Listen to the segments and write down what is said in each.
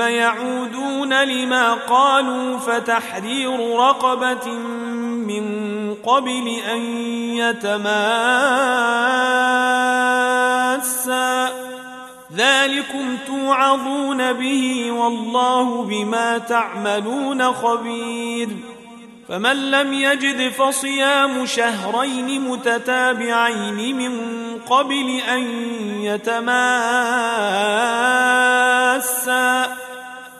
يعودون لما قالوا فتحرير رقبة من قبل أن يتماسا. ذلكم توعظون به والله بما تعملون خبير. فمن لم يجد فصيام شهرين متتابعين من قبل أن يتماسا.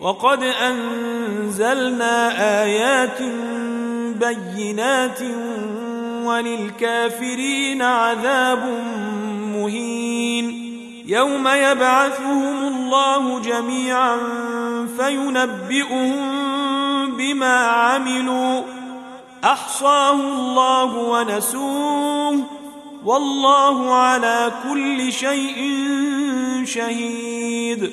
وقد أنزلنا آيات بينات وللكافرين عذاب مهين. يوم يبعثهم الله جميعا فينبئهم بما عملوا. أحصاه الله ونسوه. والله على كل شيء شهيد.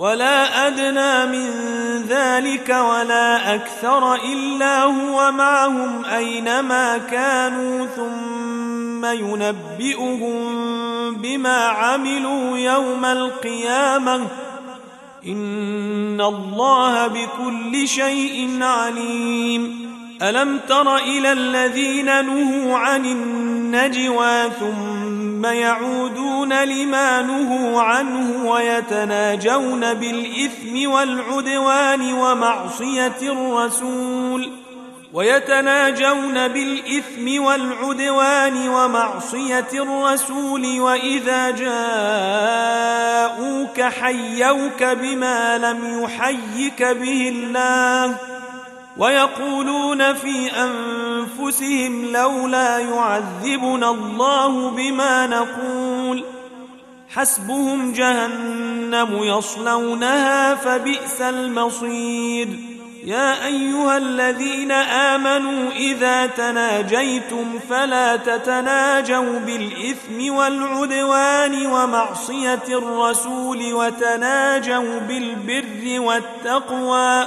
ولا أدنى من ذلك ولا أكثر إلا هو معهم أينما كانوا ثم ينبئهم بما عملوا يوم القيامة. إن الله بكل شيء عليم. ألم تر إلى الذين نهوا عن النجوى ثم يعودون لما نهوا عنه ويتناجون بالإثم والعدوان ومعصية الرسول ويتناجون بالإثم والعدوان ومعصية الرسول وإذا جاءوك حيوك بما لم يحيك به الله ويقولون في أنفسهم لولا يعذبنا الله بما نقول حسبهم جهنم يصلونها فبئس المصير. يا أيها الذين آمنوا إذا تناجيتم فلا تتناجوا بالإثم والعدوان ومعصية الرسول وتناجوا بالبر والتقوى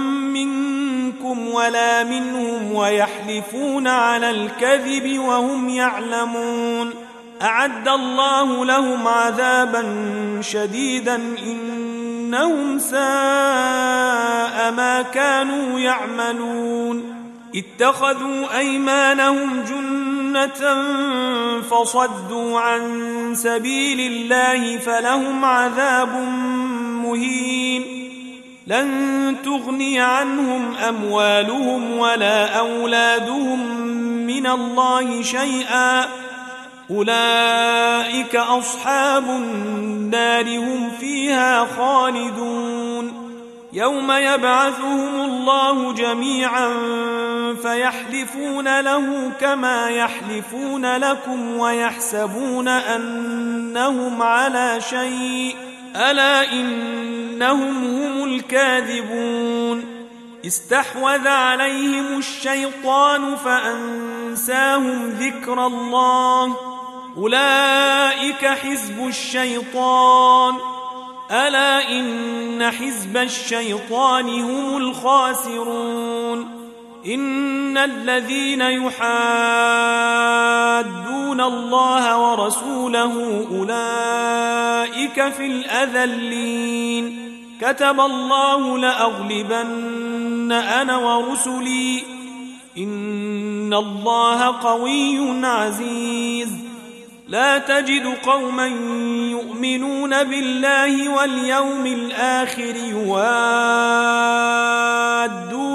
ولا منهم ويحلفون على الكذب وهم يعلمون. أعد الله لهم عذابا شديدا إنهم ساء ما كانوا يعملون. اتخذوا أيمانهم جنة فصدوا عن سبيل الله فلهم عذاب مهين. لن تغني عنهم أموالهم ولا أولادهم من الله شيئا. أولئك أصحاب النار هم فيها خالدون. يوم يبعثهم الله جميعا فيحلفون له كما يحلفون لكم ويحسبون أنهم على شيء. ألا إنهم هم الكاذبون؟ استحوذ عليهم الشيطان فأنساهم ذكر الله. أولئك حزب الشيطان. ألا إن حزب الشيطان هم الخاسرون. إن الذين يحادون الله ورسوله أولئك في الأذلين. كتب الله لأغلبن أنا ورسلي. إن الله قوي عزيز. لا تجد قوما يؤمنون بالله واليوم الآخر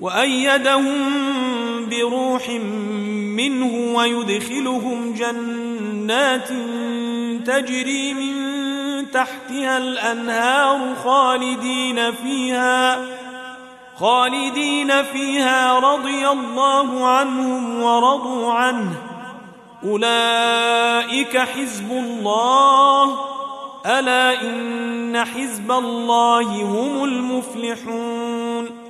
وأيدهم بروح منه ويدخلهم جنات تجري من تحتها الأنهار خالدين فيها خالدين فيها رضي الله عنهم ورضوا عنه. أولئك حزب الله. ألا إن حزب الله هم المفلحون.